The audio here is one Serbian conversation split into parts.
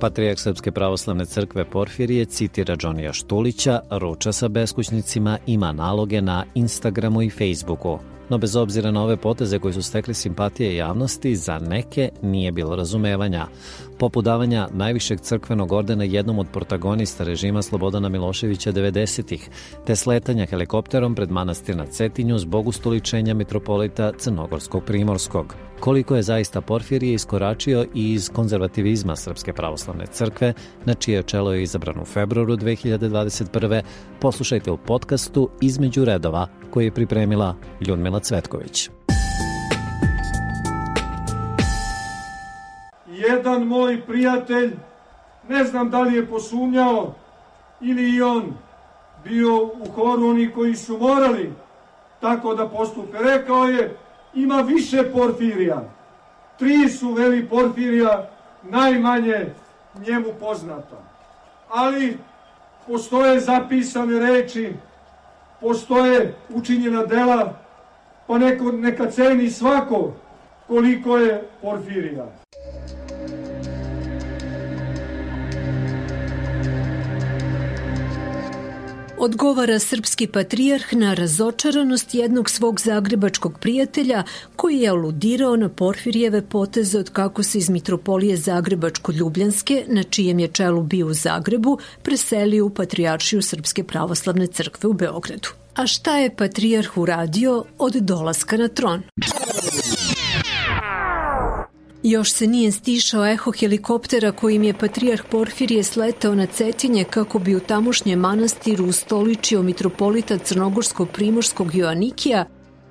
Patrijak Srpske pravoslavne crkve Porfirije citira Džonija Štulića, ruča sa beskućnicima, ima naloge na Instagramu i Facebooku. No bez obzira na ove poteze koji su stekli simpatije javnosti, za neke nije bilo razumevanja poput davanja najvišeg crkvenog ordena jednom od protagonista režima Slobodana Miloševića 90-ih, te sletanja helikopterom pred manastir na Cetinju zbog ustoličenja mitropolita Crnogorskog primorskog. Koliko je zaista Porfirije iskoračio i iz konzervativizma Srpske pravoslavne crkve, na čije čelo je izabran u februaru 2021. poslušajte u podcastu Između redova koji je pripremila Ljudmila Cvetković. jedan moj prijatelj, ne znam da li je posumnjao ili i on bio u horu oni koji su morali tako da postupe. Rekao je, ima više porfirija. Tri su veli porfirija, najmanje njemu poznata. Ali postoje zapisane reči, postoje učinjena dela, pa neko, neka ceni svako koliko je porfirija. odgovara srpski patrijarh na razočaranost jednog svog zagrebačkog prijatelja koji je aludirao na Porfirijeve poteze od kako se iz mitropolije Zagrebačko-Ljubljanske, na čijem je čelu bio u Zagrebu, preselio u Patrijaršiju Srpske pravoslavne crkve u Beogradu. A šta je patrijarh uradio od dolaska na tron? Još se nije stišao eho helikoptera kojim je patrijarh Porfirije sletao na Cetinje kako bi u tamošnje manastiru ustoličio mitropolita Crnogorsko-Primorskog Joanikija,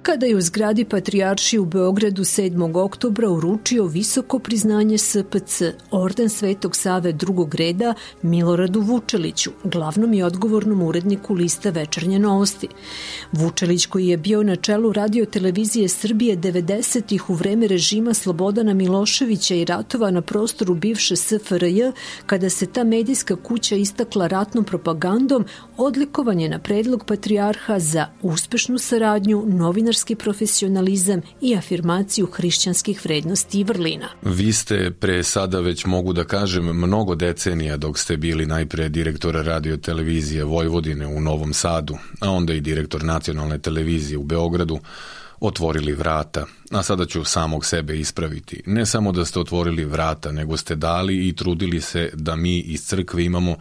kada je u zgradi Patrijaršije u Beogradu 7. oktobra uručio visoko priznanje SPC, orden Svetog Save drugog reda Miloradu Vučeliću, glavnom i odgovornom uredniku lista Večernje novosti. Vučelić koji je bio na čelu radio televizije Srbije 90-ih u vreme režima Slobodana Miloševića i ratova na prostoru bivše SFRJ, kada se ta medijska kuća istakla ratnom propagandom, odlikovan je na predlog Patrijarha za uspešnu saradnju novinar novinarski profesionalizam i afirmaciju hrišćanskih vrednosti i vrlina. Vi ste pre sada već mogu da kažem mnogo decenija dok ste bili najpre direktor radio televizije Vojvodine u Novom Sadu, a onda i direktor nacionalne televizije u Beogradu, otvorili vrata, a sada ću samog sebe ispraviti. Ne samo da ste otvorili vrata, nego ste dali i trudili se da mi iz crkve imamo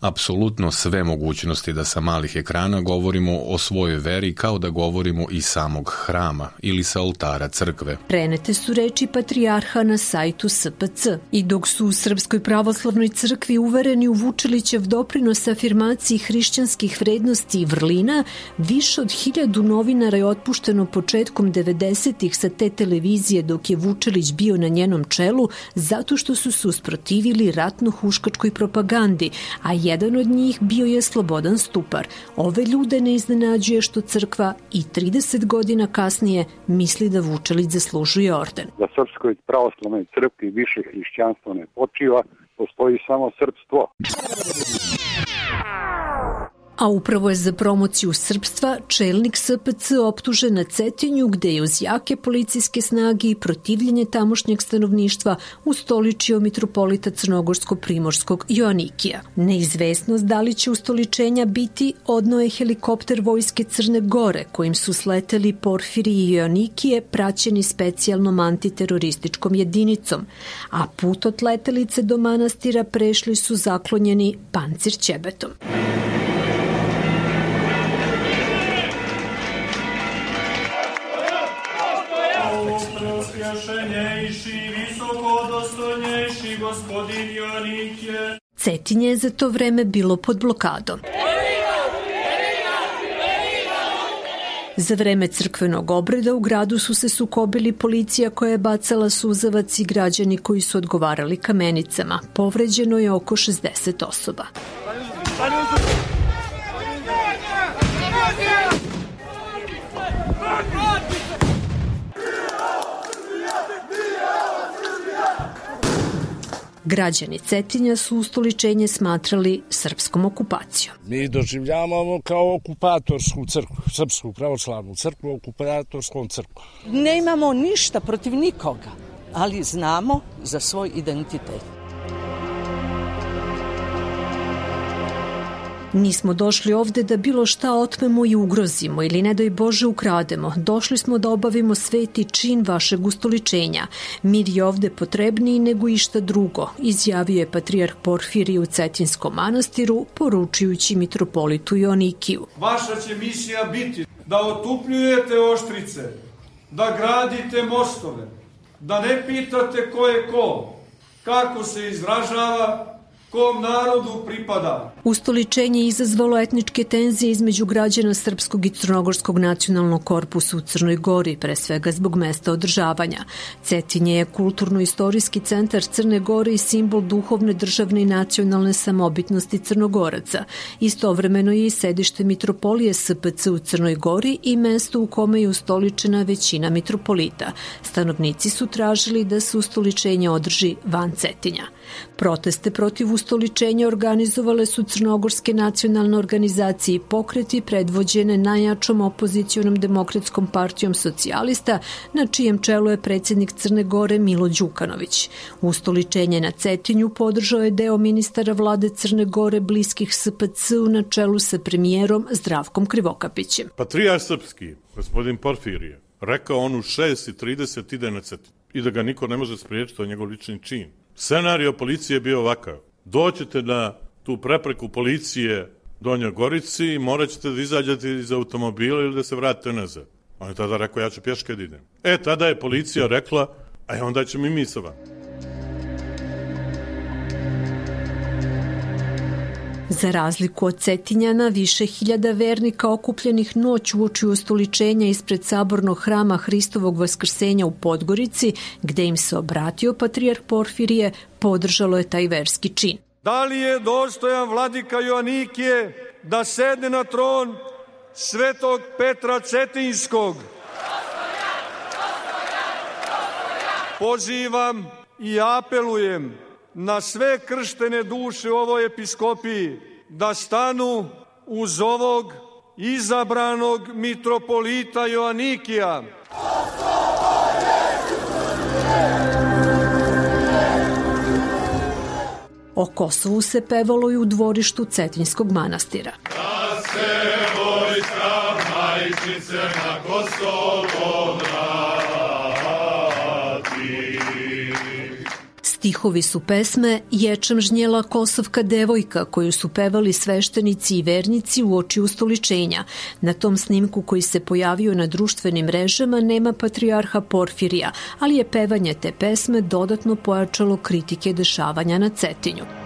apsolutno sve mogućnosti da sa malih ekrana govorimo o svojoj veri kao da govorimo iz samog hrama ili sa oltara crkve. Prenete su reči patrijarha na sajtu SPC i dok su u Srpskoj pravoslavnoj crkvi uvereni u Vučelićev doprinos afirmaciji hrišćanskih vrednosti i vrlina, više od hiljadu novinara je otpušteno početkom 90-ih sa te televizije dok je Vučelić bio na njenom čelu zato što su se usprotivili ratno-huškačkoj propagandi, a jedan od njih bio je Slobodan Stupar. Ove ljude ne iznenađuje što crkva i 30 godina kasnije misli da Vučelić zaslužuje orden. Da Srpskoj pravoslavnoj crkvi više hrišćanstvo ne počiva, postoji samo srpstvo a upravo je za promociju srpstva čelnik SPC optužen na Cetinju gde je uz jake policijske snage i protivljenje tamošnjeg stanovništva ustoličio mitropolita Crnogorsko-Primorskog Joanikija. Neizvesnost da li će ustoličenja biti odno je helikopter vojske Crne Gore kojim su sleteli Porfiri i Joanikije praćeni specijalnom antiterorističkom jedinicom, a put od letelice do manastira prešli su zaklonjeni pancir ćebetom. Gospodin Jonik je... Cetinje je za to vreme bilo pod blokadom. Za vreme crkvenog obreda u gradu su se sukobili policija koja je bacala suzavac i građani koji su odgovarali kamenicama. Povređeno je oko 60 osoba. Građani Cetinja su ustoličenje smatrali srpskom okupacijom. Mi doživljavamo kao okupatorsku crkvu, srpsku pravoslavnu crkvu, okupatorskom crkvu. Ne imamo ništa protiv nikoga, ali znamo za svoj identitet. Nismo došli ovde da bilo šta otmemo i ugrozimo ili ne doj Bože ukrademo. Došli smo da obavimo sveti čin vašeg ustoličenja. Mir je ovde potrebniji nego išta drugo, izjavio je patrijarh Porfirije u Cetinskom manastiru, poručujući mitropolitu Jonikiju. Vaša će misija biti da otupljujete oštrice, da gradite mostove, da ne pitate ko je ko, kako se izražava, kom narodu pripada. Ustoličenje je izazvalo etničke tenzije između građana Srpskog i Crnogorskog nacionalnog korpusa u Crnoj Gori, pre svega zbog mesta održavanja. Cetinje je kulturno-istorijski centar Crne Gore i simbol duhovne, državne i nacionalne samobitnosti Crnogoraca. Istovremeno je i sedište mitropolije SPC u Crnoj Gori i mesto u kome je ustoličena većina mitropolita. Stanovnici su tražili da se ustoličenje održi van Cetinja. Proteste protiv ustoličenja organizovale su crnogorske nacionalne organizacije i pokreti predvođene najjačom opozicijonom demokratskom partijom socijalista, na čijem čelu je predsednik Crne Gore Milo Đukanović. Ustoličenje na Cetinju podržao je deo ministara vlade Crne Gore bliskih SPC-u na čelu sa premijerom Zdravkom Krivokapićem. Patrijar srpski, gospodin Porfirije, rekao on u 6.30 ide na Cetinju i da ga niko ne može spriječiti, to je njegov lični čin. Scenario policije je bio ovakav. Doćete na tu prepreku policije Donjoj Gorici i morat ćete da izađete iz automobila ili da se vratite nazad. On je tada rekao, ja ću pješke da idem. E, tada je policija rekla, a onda ćemo i mi sa vama. Za razliku od Cetinjana, više hiljada vernika okupljenih noć uoči ustoličenja ispred sabornog hrama Hristovog vaskrsenja u Podgorici, gde im se obratio patrijarh Porfirije, podržalo je taj verski čin. Da li je dostojan vladika Joanikije da sedne na tron svetog Petra Cetinskog? Pozivam i apelujem na sve krštene duše u ovoj episkopiji da stanu uz ovog izabranog mitropolita Joanikija. O Kosovu se pevalo i u dvorištu Cetinskog manastira. Stihovi su pesme Ječem žnjela Kosovka devojka koju su pevali sveštenici i vernici u oči ustoličenja. Na tom snimku koji se pojavio na društvenim mrežama nema patrijarha Porfirija, ali je pevanje te pesme dodatno pojačalo kritike dešavanja na Cetinju.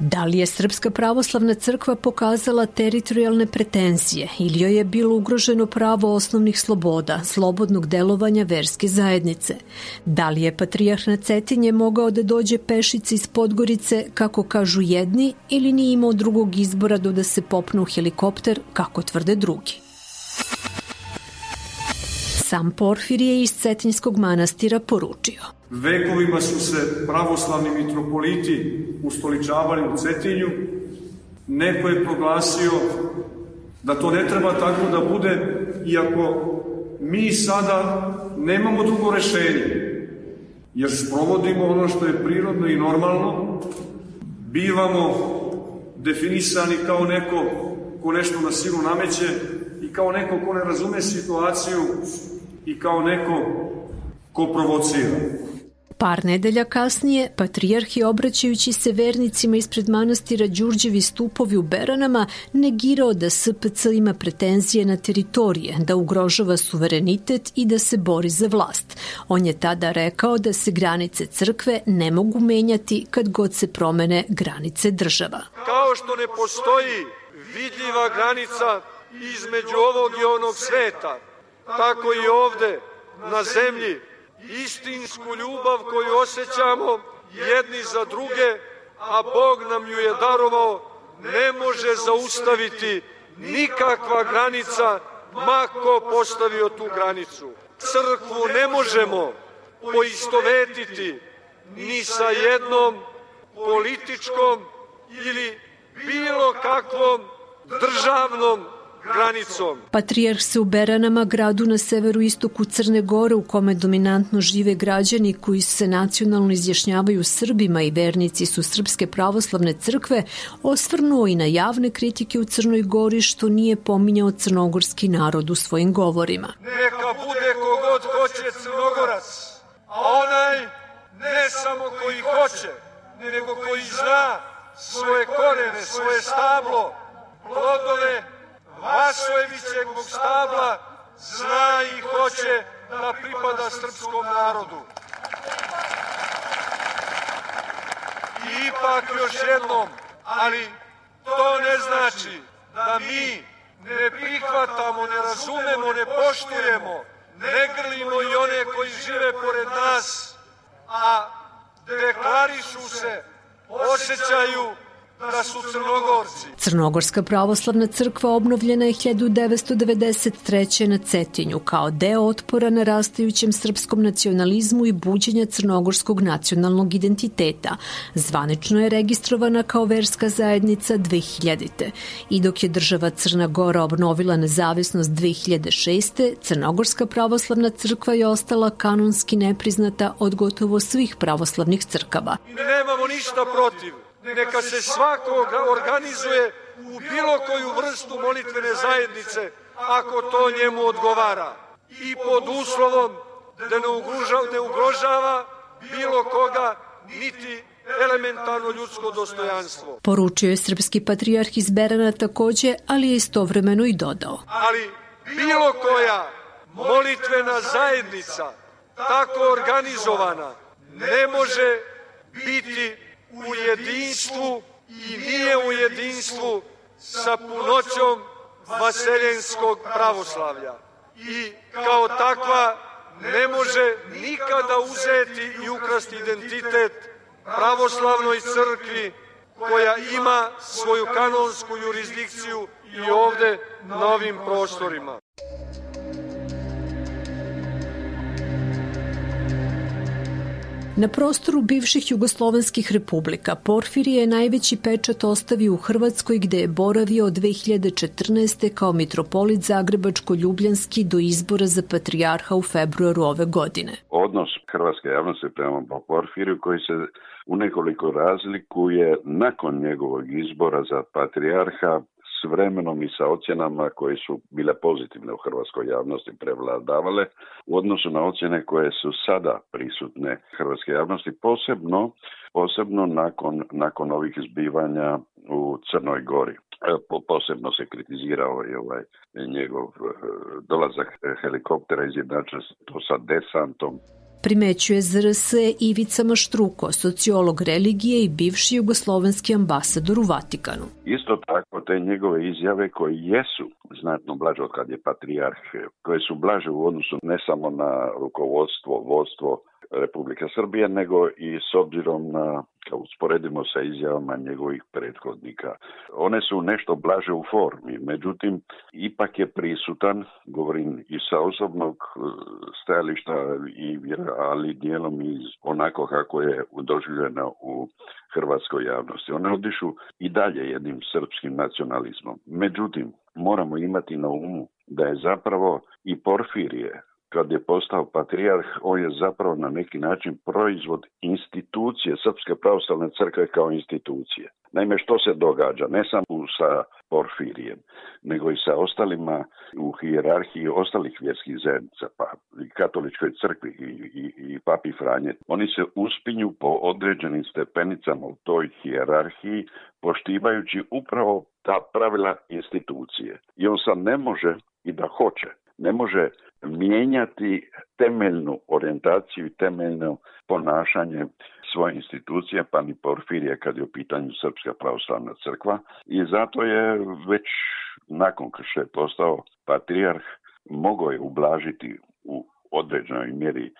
Da li je Srpska pravoslavna crkva pokazala teritorijalne pretenzije ili joj je bilo ugroženo pravo osnovnih sloboda, slobodnog delovanja verske zajednice? Da li je Patrijah na Cetinje mogao da dođe pešice iz Podgorice, kako kažu jedni, ili nije imao drugog izbora do da se popnu helikopter, kako tvrde drugi? Sam Porfirije iz Cetinjskog manastira poručio. Vekovima su se pravoslavni mitropoliti ustoličavali u Cetinju. Neko je proglasio da to ne treba tako da bude, iako mi sada nemamo drugo rešenje, jer sprovodimo ono što je prirodno i normalno, bivamo definisani kao neko ko nešto na silu nameće i kao neko ko ne razume situaciju i kao neko ko provocira. Par nedelja kasnije, patrijarh je obraćajući se vernicima ispred manastira Đurđevi stupovi u Beranama negirao da SPC ima pretenzije na teritorije, da ugrožava suverenitet i da se bori za vlast. On je tada rekao da se granice crkve ne mogu menjati kad god se promene granice država. Kao što ne postoji vidljiva granica između ovog i onog sveta, tako i ovde na zemlji istinsku ljubav koju osjećamo jedni za druge, a Bog nam ju je darovao, ne može zaustaviti nikakva granica, mako postavio tu granicu. Crkvu ne možemo poistovetiti ni sa jednom političkom ili bilo kakvom državnom granicom. Patrijarh se u Beranama, gradu na severu istoku Crne Gore, u kome dominantno žive građani koji se nacionalno izjašnjavaju Srbima i vernici su Srpske pravoslavne crkve, osvrnuo i na javne kritike u Crnoj Gori što nije pominjao crnogorski narod u svojim govorima. Neka bude kogod hoće crnogorac, a onaj ne samo koji hoće, nego koji zna svoje korene, svoje stablo, plodove Vasojevićevog stabla zna i hoće da pripada srpskom narodu. I ipak još jednom, ali to ne znači da mi ne prihvatamo, ne razumemo, ne poštujemo, ne grlimo i one koji žive pored nas, a deklarišu se, osjećaju da su Crnogorci. Crnogorska pravoslavna crkva obnovljena je 1993. na Cetinju kao deo otpora na rastajućem srpskom nacionalizmu i buđenja crnogorskog nacionalnog identiteta. Zvanično je registrovana kao verska zajednica 2000. I dok je država Crna Gora obnovila nezavisnost 2006. Crnogorska pravoslavna crkva je ostala kanonski nepriznata od gotovo svih pravoslavnih crkava. Nemamo ništa protiv neka se svakog organizuje u bilo koju vrstu molitvene zajednice ako to njemu odgovara i pod uslovom da ne ugrožava, ne ugrožava bilo koga niti elementarno ljudsko dostojanstvo. Poručio je srpski patrijarh iz Berana takođe, ali je istovremeno i dodao. Ali bilo koja molitvena zajednica tako organizovana ne može biti u jedinstvu i nije u jedinstvu sa punoćom vaseljenskog pravoslavlja. I kao takva ne može nikada uzeti i ukrasti identitet pravoslavnoj crkvi koja ima svoju kanonsku jurisdikciju i ovde na ovim prostorima. Na prostoru bivših jugoslovenskih republika Porfirije je najveći pečat ostavio u Hrvatskoj gde je boravio od 2014. kao mitropolit Zagrebačko-Ljubljanski do izbora za patrijarha u februaru ove godine. Odnos hrvatske javnosti prema Porfiriju koji se u nekoliko razlikuje nakon njegovog izbora za patrijarha s vremenom i sa ocjenama koje su bile pozitivne u hrvatskoj javnosti prevladavale u odnosu na ocjene koje su sada prisutne hrvatske javnosti, posebno posebno nakon, nakon ovih zbivanja u Crnoj Gori. E, posebno se kritizirao i ovaj njegov e, dolazak helikoptera izjednačen to sa desantom primećuje ZRS Ivica Maštruko, sociolog religije i bivši jugoslovenski ambasador u Vatikanu. Isto tako te njegove izjave koje jesu znatno blaže od kad je patrijarh, koje su blaže u odnosu ne samo na rukovodstvo, vodstvo Republika Srbije, nego i s obzirom na, kao usporedimo sa izjavama njegovih prethodnika. One su nešto blaže u formi, međutim, ipak je prisutan, govorim i sa osobnog e, stajališta, i, ali dijelom iz onako kako je doživljena u hrvatskoj javnosti. One odišu i dalje jednim srpskim nacionalizmom. Međutim, moramo imati na umu da je zapravo i Porfirije kad je postao patrijarh, on je zapravo na neki način proizvod institucije Srpske pravoslavne crkve kao institucije. Naime, što se događa? Ne samo sa Porfirijem, nego i sa ostalima u hijerarhiji ostalih vjerskih zajednica, pa i katoličkoj crkvi i, i, i papi Franje. Oni se uspinju po određenim stepenicama u toj hijerarhiji, poštivajući upravo ta pravila institucije. I on sad ne može i da hoće, ne može mijenjati temeljnu orijentaciju i temeljno ponašanje svoje institucije, pa ni Porfirije kad je u pitanju Srpska pravoslavna crkva. I zato je već nakon što je postao patrijarh mogao je ublažiti u određenoj mjeri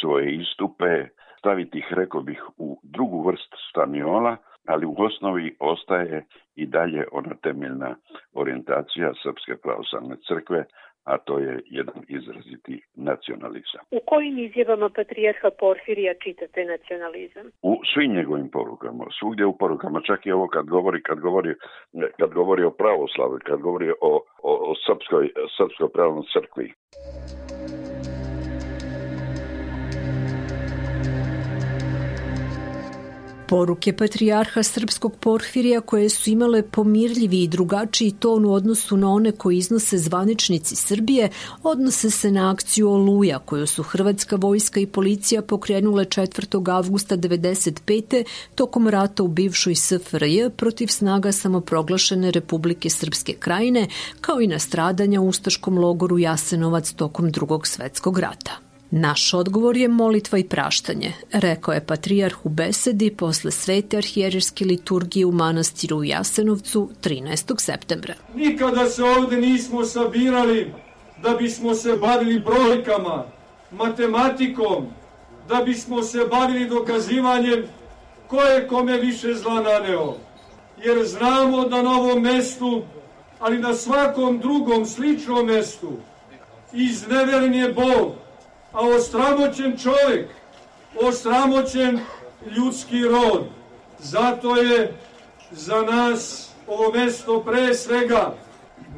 svoje istupe, staviti ih, rekao bih, u drugu vrst staniola, ali u osnovi ostaje i dalje ona temeljna orijentacija Srpske pravoslavne crkve, a to je jedan izraziti nacionalizam. U kojim izjavama patrijarha Porfirija čitate nacionalizam? U svim njegovim porukama, svugdje u porukama, čak i ovo kad govori, kad govori, kad govori o pravoslavu, kad govori o, o, o srpskoj, srpskoj pravnoj crkvi. Poruke patrijarha srpskog Porfirija koje su imale pomirljivi i drugačiji ton u odnosu na one koji iznose zvaničnici Srbije odnose se na akciju Oluja koju su Hrvatska vojska i policija pokrenule 4. avgusta 95. tokom rata u bivšoj SFRJ protiv snaga samoproglašene Republike Srpske krajine kao i na stradanja u Ustaškom logoru Jasenovac tokom drugog svetskog rata. Naš odgovor je molitva i praštanje, rekao je patrijarh u besedi posle svete arhijerijske liturgije u manastiru u Jasenovcu 13. septembra. Nikada se ovde nismo sabirali da bismo se bavili brojkama, matematikom, da bismo se bavili dokazivanjem ko je kome više zla naneo. Jer znamo da na ovom mestu, ali na svakom drugom sličnom mestu, izneveren je Bog, a osramoćen čovjek, osramoćen ljudski rod. Zato je za nas ovo mesto pre svega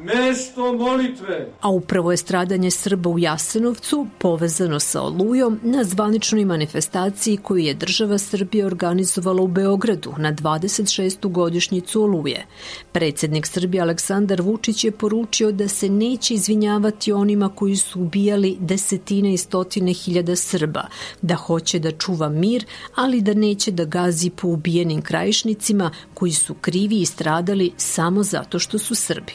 mesto molitve. A upravo je stradanje Srba u Jasenovcu povezano sa Olujom na zvaničnoj manifestaciji koju je država Srbije organizovala u Beogradu na 26. godišnjicu Oluje. Predsednik Srbije Aleksandar Vučić je poručio da se neće izvinjavati onima koji su ubijali desetine i stotine hiljada Srba, da hoće da čuva mir, ali da neće da gazi po ubijenim krajišnicima koji su krivi i stradali samo zato što su Srbi.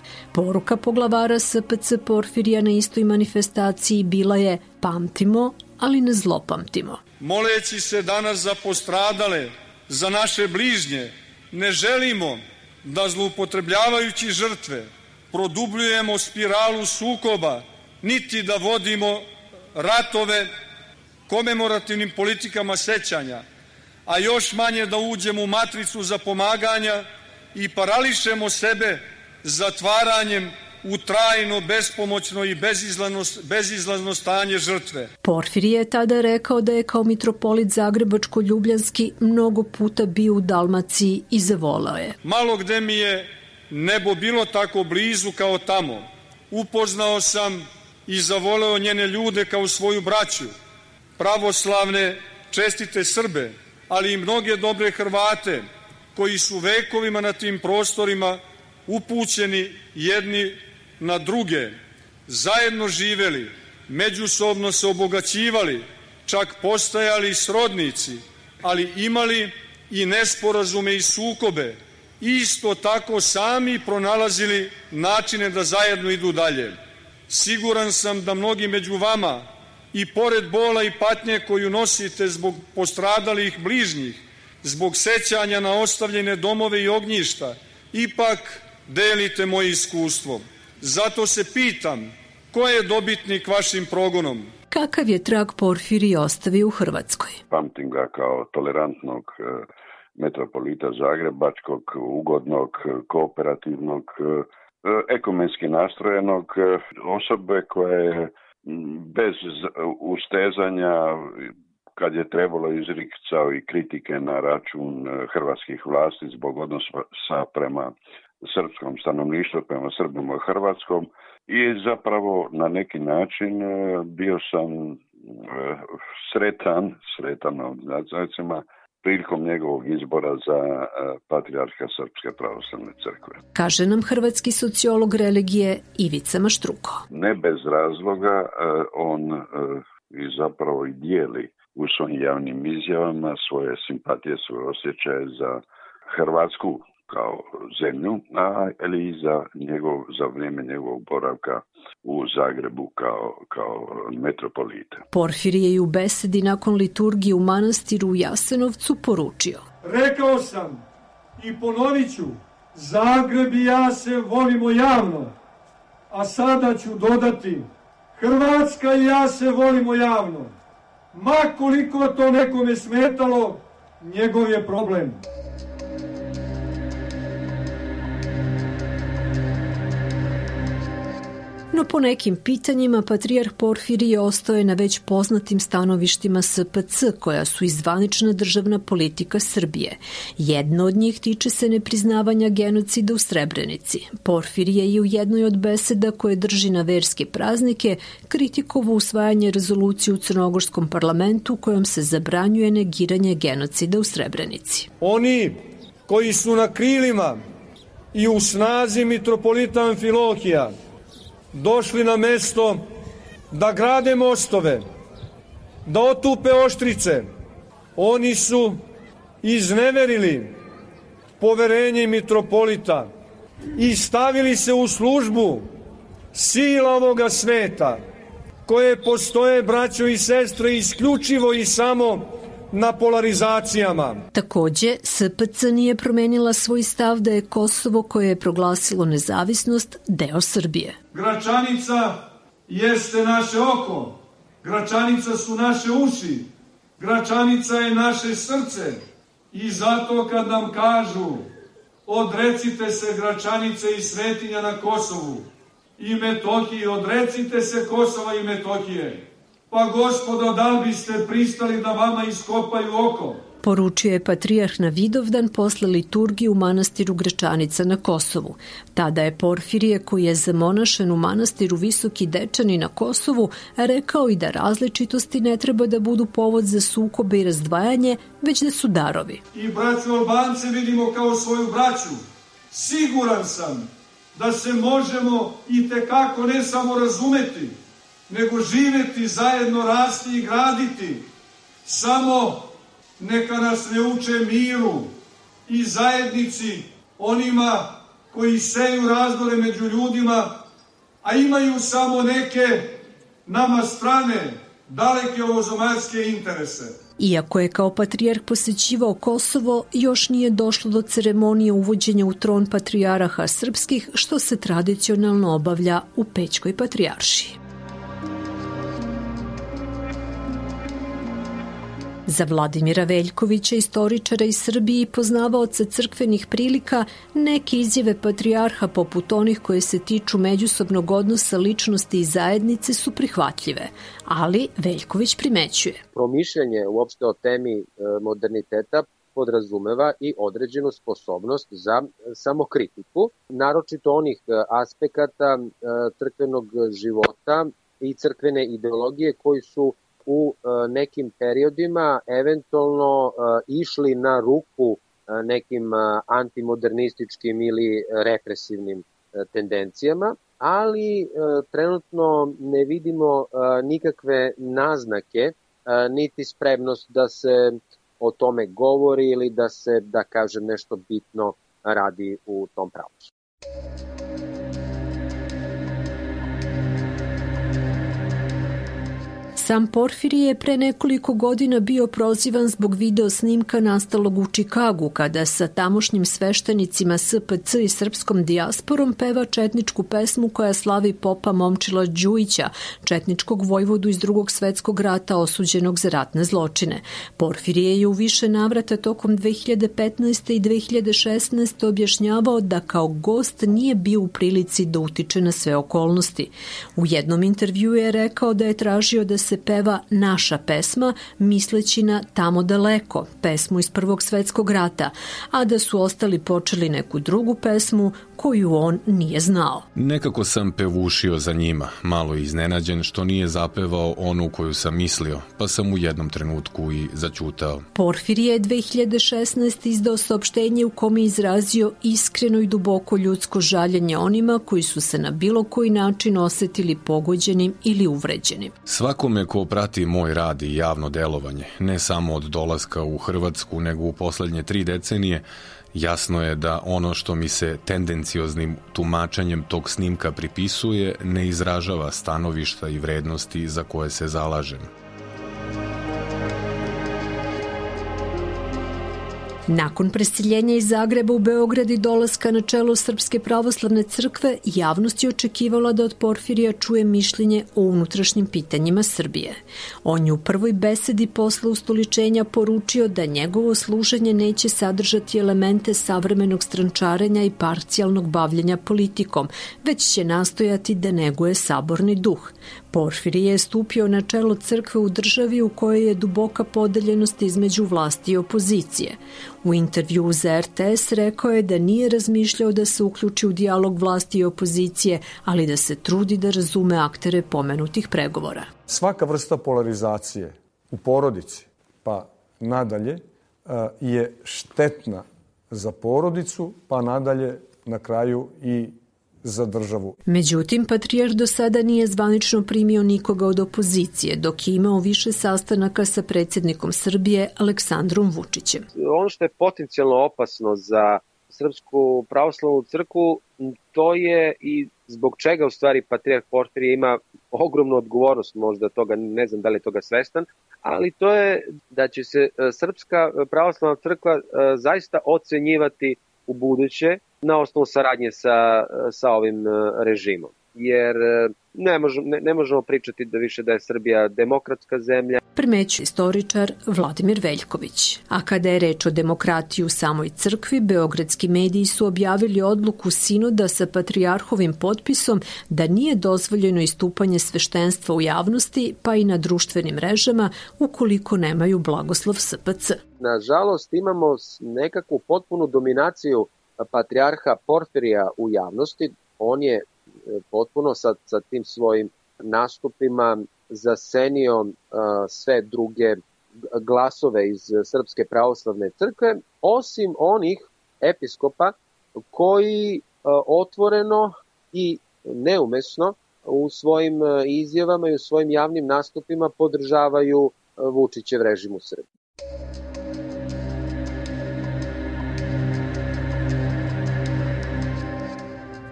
Poruka poglavara SPC Porfirija na istoj manifestaciji bila je pamtimo, ali ne zlopamtimo. Moleći se danas za postradale, za naše bližnje, ne želimo da zloupotrebljavajući žrtve produbljujemo spiralu sukoba, niti da vodimo ratove komemorativnim politikama sećanja, a još manje da uđemo u matricu za pomaganja i parališemo sebe zatvaranjem u trajno, bespomoćno i bezizlazno, bezizlazno stanje žrtve. Porfirije je tada rekao da je kao mitropolit Zagrebačko-Ljubljanski mnogo puta bio u Dalmaciji i zavolao je. Malo gde mi je nebo bilo tako blizu kao tamo. Upoznao sam i zavoleo njene ljude kao svoju braću, pravoslavne, čestite Srbe, ali i mnoge dobre Hrvate, koji su vekovima na tim prostorima upućeni jedni na druge, zajedno živeli, međusobno se obogaćivali, čak postajali srodnici, ali imali i nesporazume i sukobe, isto tako sami pronalazili načine da zajedno idu dalje. Siguran sam da mnogi među vama i pored bola i patnje koju nosite zbog postradalih bližnjih, zbog sećanja na ostavljene domove i ognjišta, ipak delite moje iskustvo. Zato se pitam, ko je dobitnik vašim progonom? Kakav je trag Porfiri ostavio u Hrvatskoj? Pamtim ga kao tolerantnog e, metropolita Zagrebačkog, ugodnog, kooperativnog, e, ekomenski nastrojenog e, osobe koja je bez ustezanja kad je trebalo izricao i kritike na račun hrvatskih vlasti zbog odnosa prema srpskom stanovništvu prema Srbima Hrvatskom i zapravo na neki način e, bio sam e, sretan, sretan od znacima, prilikom njegovog izbora za e, patrijarha Srpske pravoslavne crkve. Kaže nam hrvatski sociolog religije Ivica Maštruko. Ne bez razloga on i zapravo i dijeli u svojim javnim izjavama svoje simpatije, svoje osjećaje za Hrvatsku kao zemlju, a ili i za, njegov, za vrijeme njegovog boravka u Zagrebu kao, kao metropolita. Porfirije je u besedi nakon liturgije u manastiru u Jasenovcu poručio. Rekao sam i ponovit ću, Zagreb i ja se volimo javno, a sada ću dodati, Hrvatska i ja se volimo javno. Ma koliko to nekome smetalo, njegov je problem. No po nekim pitanjima Patrijarh Porfirije ostoje na već poznatim stanovištima SPC, koja su izvanična državna politika Srbije. Jedno od njih tiče se nepriznavanja genocida u Srebrenici. Porfirije je u jednoj od beseda koje drži na verske praznike kritikovo usvajanje rezolucije u Crnogorskom parlamentu kojom se zabranjuje negiranje genocida u Srebrenici. Oni koji su na krilima i u snazi mitropolita Amfilohija došli na mesto da grade mostove, da otupe oštrice. Oni su izneverili poverenje mitropolita i stavili se u službu sila ovoga sveta, koje postoje, braćo i sestre, isključivo i samo na polarizacijama. Takođe, SPC nije promenila svoj stav da je Kosovo koje je proglasilo nezavisnost deo Srbije. Gračanica jeste naše oko, Gračanica su naše uši, Gračanica je naše srce i zato kad nam kažu odrecite se Gračanice i Svetinja na Kosovu i Metohiji, odrecite se Kosova i Metohije Pa gospodo, da li biste pristali da vama iskopaju oko? Poručio je patrijarh na Vidovdan posle liturgije u manastiru Grečanica na Kosovu. Tada je Porfirije, koji je zamonašen u manastiru Visoki Dečani na Kosovu, rekao i da različitosti ne treba da budu povod za sukobe i razdvajanje, već da su darovi. I braću Albance vidimo kao svoju braću. Siguran sam da se možemo i tekako ne samo razumeti, nego živeti zajedno, rasti i graditi. Samo neka nas ne uče miru i zajednici onima koji seju razdore među ljudima, a imaju samo neke nama strane, daleke ovozomarske interese. Iako je kao patrijarh posećivao Kosovo, još nije došlo do ceremonije uvođenja u tron patrijaraha srpskih, što se tradicionalno obavlja u Pećkoj patrijaršiji. Za Vladimira Veljkovića, istoričara iz Srbije i poznavaoca crkvenih prilika, neke izjave patrijarha poput onih koje se tiču međusobnog odnosa ličnosti i zajednice su prihvatljive, ali Veljković primećuje. Promišljanje uopšte o temi e, moderniteta podrazumeva i određenu sposobnost za samokritiku, naročito onih e, aspekata e, crkvenog života i crkvene ideologije koji su u e, nekim periodima eventualno e, išli na ruku e, nekim antimodernističkim ili represivnim tendencijama, ali trenutno ne vidimo nikakve naznake niti spremnost da se o tome govori ili da se, da kažem, nešto bitno radi u tom pravcu. Sam Porfirije je pre nekoliko godina bio prozivan zbog video snimka nastalog u Čikagu, kada sa tamošnjim sveštenicima SPC i srpskom dijasporom peva četničku pesmu koja slavi popa Momčila Đujića, četničkog vojvodu iz drugog svetskog rata osuđenog za ratne zločine. Porfirije je u više navrata tokom 2015. i 2016. objašnjavao da kao gost nije bio u prilici da utiče na sve okolnosti. U jednom intervju je rekao da je tražio da se se peva naša pesma, misleći na Tamo daleko, pesmu iz Prvog svetskog rata, a da su ostali počeli neku drugu pesmu koju on nije znao. Nekako sam pevušio za njima, malo iznenađen što nije zapevao onu koju sam mislio, pa sam u jednom trenutku i začutao. Porfir je 2016. izdao saopštenje u kome izrazio iskreno i duboko ljudsko žaljenje onima koji su se na bilo koji način osetili pogođenim ili uvređenim. Svakome ko prati moj rad i javno delovanje, ne samo od dolaska u Hrvatsku, nego u poslednje tri decenije, Jasno je da ono što mi se tendencioznim tumačenjem tog snimka pripisuje ne izražava stanovišta i vrednosti za koje se zalažem. Nakon preseljenja iz Zagreba u Beograd i dolaska na čelo Srpske pravoslavne crkve, javnost je očekivala da od Porfirija čuje mišljenje o unutrašnjim pitanjima Srbije. On je u prvoj besedi posle ustoličenja poručio da njegovo služenje neće sadržati elemente savremenog strančarenja i parcijalnog bavljenja politikom, već će nastojati da neguje saborni duh. Porfirije je stupio na čelo crkve u državi u kojoj je duboka podeljenost između vlasti i opozicije. U intervju za RTS rekao je da nije razmišljao da se uključi u dijalog vlasti i opozicije, ali da se trudi da razume aktere pomenutih pregovora. Svaka vrsta polarizacije u porodici, pa nadalje, e, je štetna za porodicu, pa nadalje na kraju i za državu. Međutim, Patrijar do sada nije zvanično primio nikoga od opozicije, dok je imao više sastanaka sa predsjednikom Srbije Aleksandrom Vučićem. Ono što je potencijalno opasno za Srpsku pravoslavnu crku, to je i zbog čega u stvari Patrijarh Porfirije ima ogromnu odgovornost, možda toga, ne znam da li je toga svestan, ali to je da će se e, Srpska pravoslavna crkva e, zaista ocenjivati u buduće na osnovu saradnje sa, sa ovim e, režimom. Jer e, ne, možemo, ne, ne možemo pričati da više da je Srbija demokratska zemlja. Primeću istoričar Vladimir Veljković. A kada je reč o demokratiji u samoj crkvi, beogradski mediji su objavili odluku sinoda sa patrijarhovim potpisom da nije dozvoljeno istupanje sveštenstva u javnosti, pa i na društvenim mrežama, ukoliko nemaju blagoslov SPC. Nažalost, imamo nekakvu potpunu dominaciju patrijarha Porfirija u javnosti. On je e, potpuno sa, sa tim svojim nastupima zasenio sve druge glasove iz Srpske pravoslavne crkve, osim onih episkopa koji otvoreno i neumesno u svojim izjavama i u svojim javnim nastupima podržavaju Vučićev režim u Srbiji.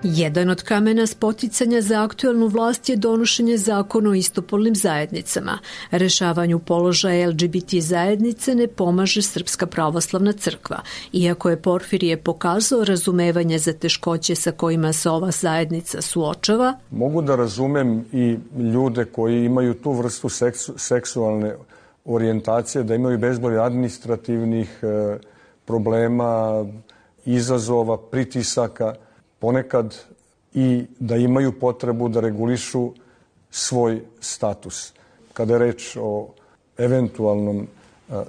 Jedan od kamena spoticanja za aktuelnu vlast je donošenje zakona o istopolnim zajednicama. Rešavanju položaja LGBT zajednice ne pomaže Srpska pravoslavna crkva, iako je Porfirije pokazao razumevanje za teškoće sa kojima se ova zajednica suočava. Mogu da razumem i ljude koji imaju tu vrstu seksu, seksualne orijentacije, da imaju bezbolje administrativnih e, problema, izazova, pritisaka, ponekad i da imaju potrebu da regulišu svoj status. Kada je reč o eventualnom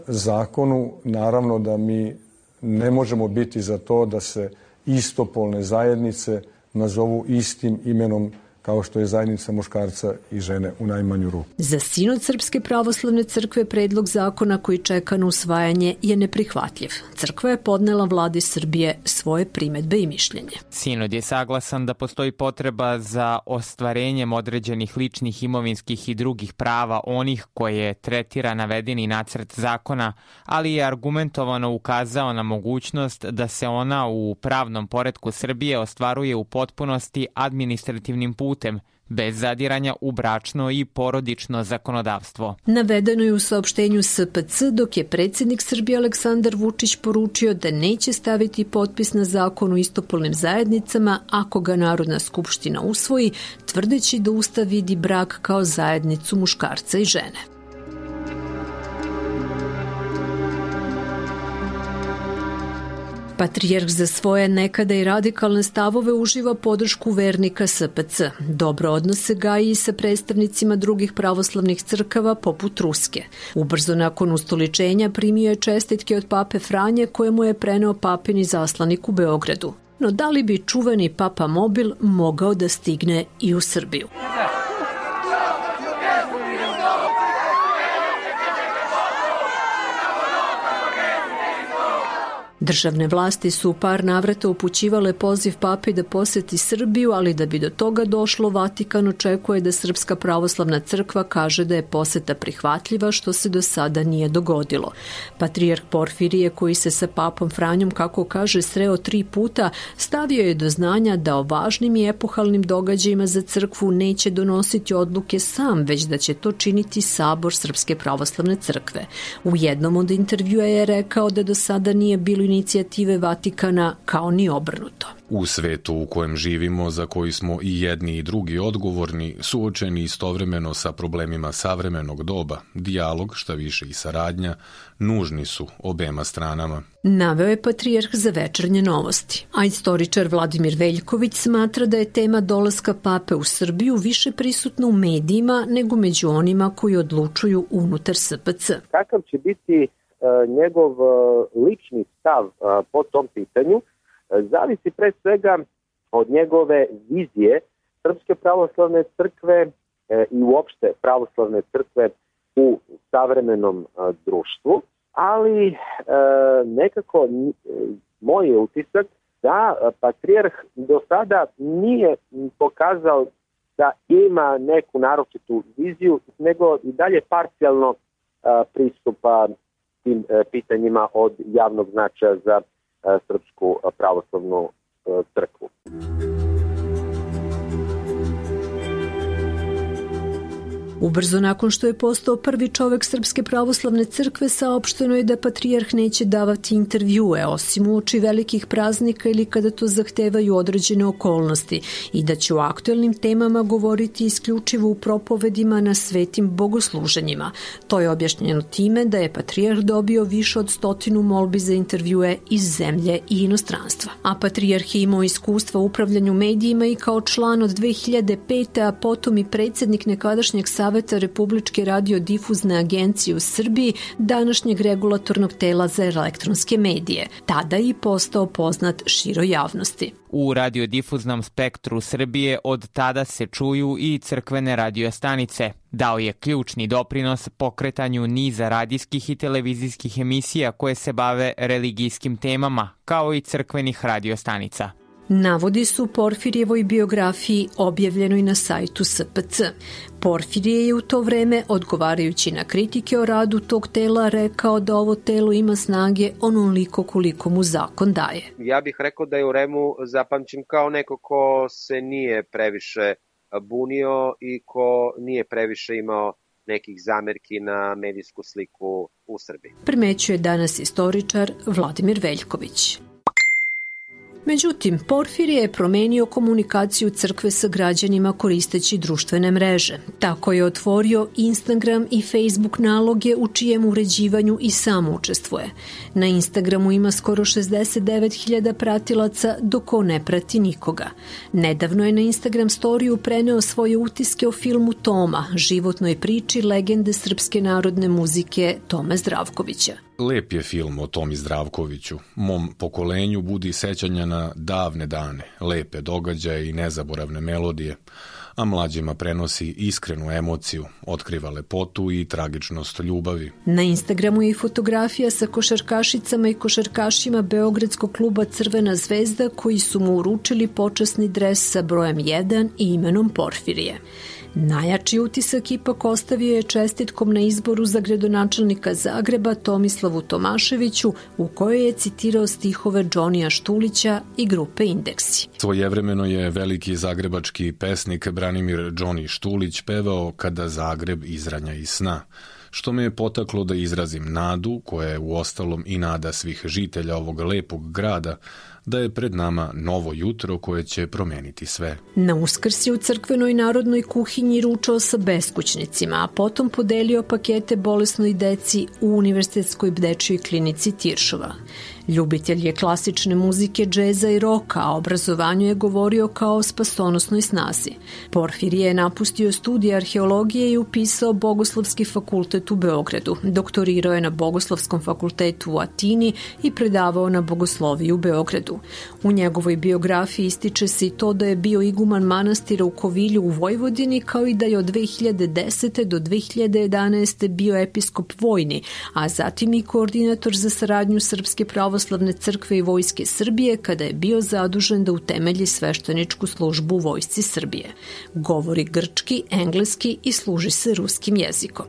zakonu, naravno da mi ne možemo biti za to da se istopolne zajednice nazovu istim imenom kao što je zajednica muškarca i žene u najmanju ruku. Za sinod Srpske pravoslavne crkve predlog zakona koji čeka na usvajanje je neprihvatljiv. Crkva je podnela vladi Srbije svoje primetbe i mišljenje. Sinod je saglasan da postoji potreba za ostvarenjem određenih ličnih imovinskih i drugih prava onih koje tretira navedeni nacrt zakona, ali je argumentovano ukazao na mogućnost da se ona u pravnom poredku Srbije ostvaruje u potpunosti administrativnim putem putem, bez zadiranja u bračno i porodično zakonodavstvo. Navedeno je u saopštenju SPC dok je predsjednik Srbije Aleksandar Vučić poručio da neće staviti potpis na zakon o istopolnim zajednicama ako ga Narodna skupština usvoji, tvrdeći da Ustav vidi brak kao zajednicu muškarca i žene. Patrijarh za svoje nekada i radikalne stavove uživa podršku vernika SPC. Dobro odnose ga i sa predstavnicima drugih pravoslavnih crkava poput Ruske. Ubrzo nakon ustoličenja primio je čestitke od pape Franje kojemu je preneo papini zaslanik u Beogradu. No da li bi čuveni papa mobil mogao da stigne i u Srbiju? Državne vlasti su u par navrata upućivale poziv papi da poseti Srbiju, ali da bi do toga došlo, Vatikan očekuje da Srpska pravoslavna crkva kaže da je poseta prihvatljiva, što se do sada nije dogodilo. Patrijarh Porfirije, koji se sa papom Franjom, kako kaže, sreo tri puta, stavio je do znanja da o važnim i epohalnim događajima za crkvu neće donositi odluke sam, već da će to činiti Sabor Srpske pravoslavne crkve. U jednom od intervjua je rekao da do sada nije bilo inicijative Vatikana kao ni obrnuto. U svetu u kojem živimo, za koji smo i jedni i drugi odgovorni, suočeni istovremeno sa problemima savremenog doba, dijalog, šta više i saradnja, nužni su obema stranama. Naveo je patrijarh za večernje novosti, a istoričar Vladimir Veljković smatra da je tema dolaska pape u Srbiju više prisutna u medijima nego među onima koji odlučuju unutar SPC. Kakav će biti njegov uh, lični stav uh, po tom pitanju, zavisi pre svega od njegove vizije Srpske pravoslavne crkve i uopšte pravoslavne crkve u savremenom društvu, ali nekako moj je utisak da patrijarh do sada nije pokazao da ima neku naročitu viziju, nego i dalje parcijalno pristupa tim pitanjima od javnog značaja za Srpsku pravoslavnu crkvu. Ubrzo nakon što je postao prvi čovek Srpske pravoslavne crkve, saopšteno je da patrijarh neće davati intervjue, osim u oči velikih praznika ili kada to zahtevaju određene okolnosti i da će o aktuelnim temama govoriti isključivo u propovedima na svetim bogosluženjima. To je objašnjeno time da je patrijarh dobio više od stotinu molbi za intervjue iz zemlje i inostranstva. A patrijarh je imao iskustva u upravljanju medijima i kao član od 2005. a potom i predsednik nekadašnjeg savjeta Saveta Republičke radiodifuzne agencije u Srbiji, današnjeg regulatornog tela za elektronske medije, tada i postao poznat široj javnosti. U radiodifuznom spektru Srbije od tada se čuju i crkvene radiostanice. Dao je ključni doprinos pokretanju niza radijskih i televizijskih emisija koje se bave religijskim temama, kao i crkvenih radiostanica navodi su Porfirijevoj biografiji objavljenoj na sajtu SPC. Porfirije je u to vreme, odgovarajući na kritike o radu tog tela, rekao da ovo telo ima snage onoliko koliko mu zakon daje. Ja bih rekao da je u Remu zapamćen kao neko ko se nije previše bunio i ko nije previše imao nekih zamerki na medijsku sliku u Srbiji. Primećuje danas istoričar Vladimir Veljković. Međutim, Porfirije je promenio komunikaciju crkve sa građanima koristeći društvene mreže. Tako je otvorio Instagram i Facebook naloge u čijem uređivanju i sam učestvuje. Na Instagramu ima skoro 69.000 pratilaca, dok on ne prati nikoga. Nedavno je na Instagram storiju preneo svoje utiske o filmu Toma, životnoj priči legende srpske narodne muzike Tome Zdravkovića. Lep je film o Tomi Zdravkoviću. Mom pokolenju budi sećanja na davne dane, lepe događaje i nezaboravne melodije, a mlađima prenosi iskrenu emociju, otkriva lepotu i tragičnost ljubavi. Na Instagramu je i fotografija sa košarkašicama i košarkašima Beogradskog kluba Crvena zvezda koji su mu uručili počasni dres sa brojem 1 i imenom Porfirije. Najjači utisak ipak ostavio je čestitkom na izboru za gradonačelnika Zagreba Tomislavu Tomaševiću u kojoj je citirao stihove Džonija Štulića i grupe Indeksi. Svojevremeno je veliki zagrebački pesnik Branimir Džoni Štulić pevao kada Zagreb izranja iz sna što me je potaklo da izrazim nadu, koja je u ostalom i nada svih žitelja ovog lepog grada, da je pred nama novo jutro koje će promeniti sve. Na uskrs je u crkvenoj narodnoj kuhinji ručao sa beskućnicima, a potom podelio pakete bolesnoj deci u Univerzitetskoj dečjoj klinici Tiršova. Ljubitelj je klasične muzike, džeza i roka, a obrazovanju je govorio kao o spasonosnoj snazi. Porfirije je napustio studije arheologije i upisao Bogoslovski fakultet u Beogradu. Doktorirao je na Bogoslovskom fakultetu u Atini i predavao na bogosloviji u Beogradu. U njegovoj biografiji ističe se i to da je bio iguman manastira u Kovilju u Vojvodini, kao i da je od 2010. do 2011. bio episkop vojni, a zatim i koordinator za saradnju Srpske pravoslavne crkve i Vojske Srbije kada je bio zadužen da utemelji svešteničku službu u Vojsci Srbije. Govori grčki, engleski i služi se ruskim jezikom.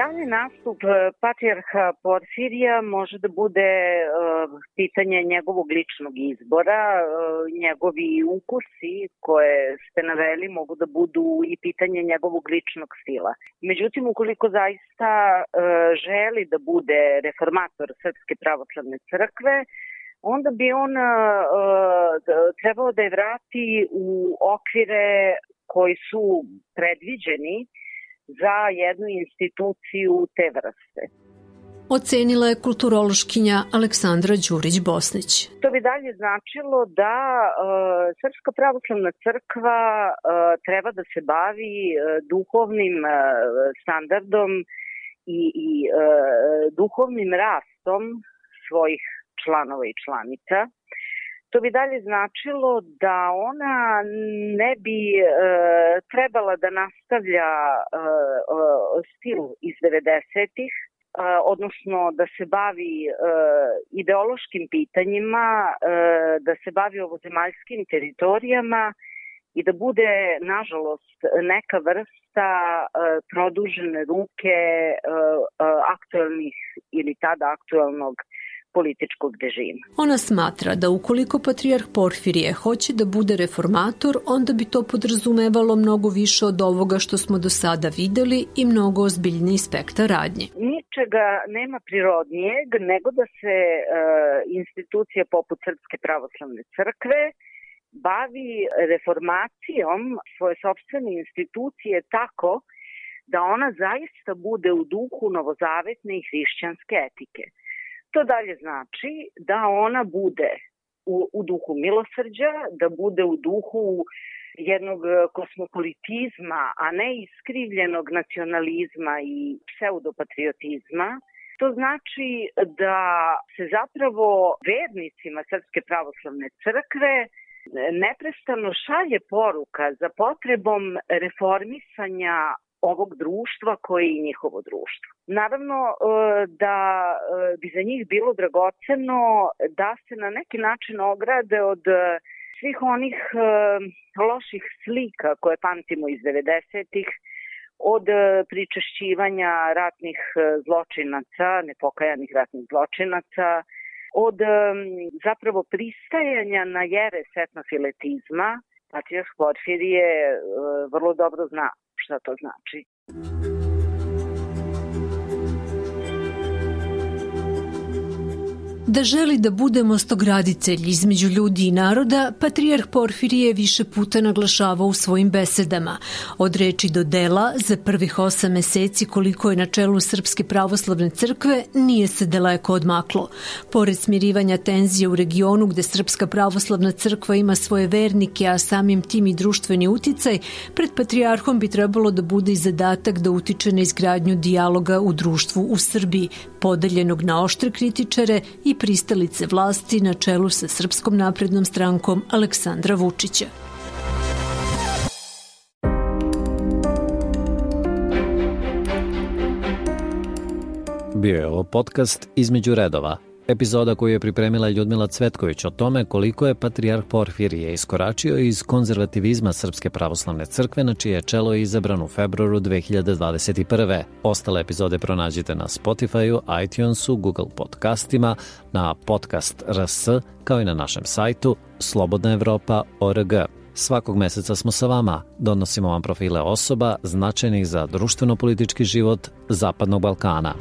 Javni nastup e, patrijarha Porfirija može da bude uh, pitanje njegovog ličnog izbora, uh, njegovi ukusi koje ste naveli mogu da budu i pitanje njegovog ličnog stila. Međutim, ukoliko zaista želi da bude reformator Srpske pravoslavne crkve, onda bi on trebao da je vrati u okvire koji su predviđeni za jednu instituciju te vrste. Ocenila je kulturološkinja Aleksandra Đurić-Bosnić. To bi dalje značilo da e, Srpska pravoslavna crkva e, treba da se bavi e, duhovnim e, standardom i, i e, duhovnim rastom svojih članova i članica To bi dalje značilo da ona ne bi e, trebala da nastavlja e, stil iz 90-ih, e, odnosno da se bavi e, ideološkim pitanjima, e, da se bavi ovozemaljskim teritorijama i da bude, nažalost, neka vrsta e, produžene ruke e, e, aktuelnih ili tada aktuelnog političkog režima. Ona smatra da ukoliko patrijarh Porfirije hoće da bude reformator, onda bi to podrazumevalo mnogo više od ovoga što smo do sada videli i mnogo ozbiljniji spektar radnje. Ničega nema prirodnijeg nego da se e, institucija poput Srpske pravoslavne crkve bavi reformacijom svoje sobstvene institucije tako da ona zaista bude u duhu novozavetne i hrišćanske etike. To dalje znači da ona bude u, u duhu milosrđa, da bude u duhu jednog kosmopolitizma, a ne iskrivljenog nacionalizma i pseudopatriotizma. To znači da se zapravo vernicima Srpske pravoslavne crkve neprestano šalje poruka za potrebom reformisanja ovog društva koji je njihovo društvo. Naravno e, da e, bi za njih bilo dragoceno da se na neki način ograde od e, svih onih loših slika koje pamtimo iz 90-ih, od pričešćivanja ratnih zločinaca, nepokajanih ratnih zločinaca, od zapravo pristajanja na jere setnofiletizma, Patriarh Porfirije vrlo dobro zna šta to znači. Da želi da bude mostograditelj između ljudi i naroda, Patrijarh Porfirije više puta naglašavao u svojim besedama. Od reči do dela, za prvih osam meseci koliko je na čelu Srpske pravoslavne crkve, nije se daleko odmaklo. Pored smirivanja tenzije u regionu gde Srpska pravoslavna crkva ima svoje vernike, a samim tim i društveni uticaj, pred Patrijarhom bi trebalo da bude i zadatak da utiče na izgradnju dijaloga u društvu u Srbiji, podeljenog na oštre kritičare i pristalice vlasti na čelu sa Srpskom naprednom strankom Aleksandra Vučića. Bio je ovo podcast između redova – Epizoda koju je pripremila Ljudmila Cvetković o tome koliko je patrijarh Porfirije iskoračio iz konzervativizma Srpske pravoslavne crkve na čije čelo je izabran u februaru 2021. Ostale epizode pronađite na Spotify-u, iTunesu, Google podcastima, na podcast RS, kao i na našem sajtu slobodnaevropa.org. Svakog meseca smo sa vama, donosimo vam profile osoba značajnih za društveno-politički život Zapadnog Balkana.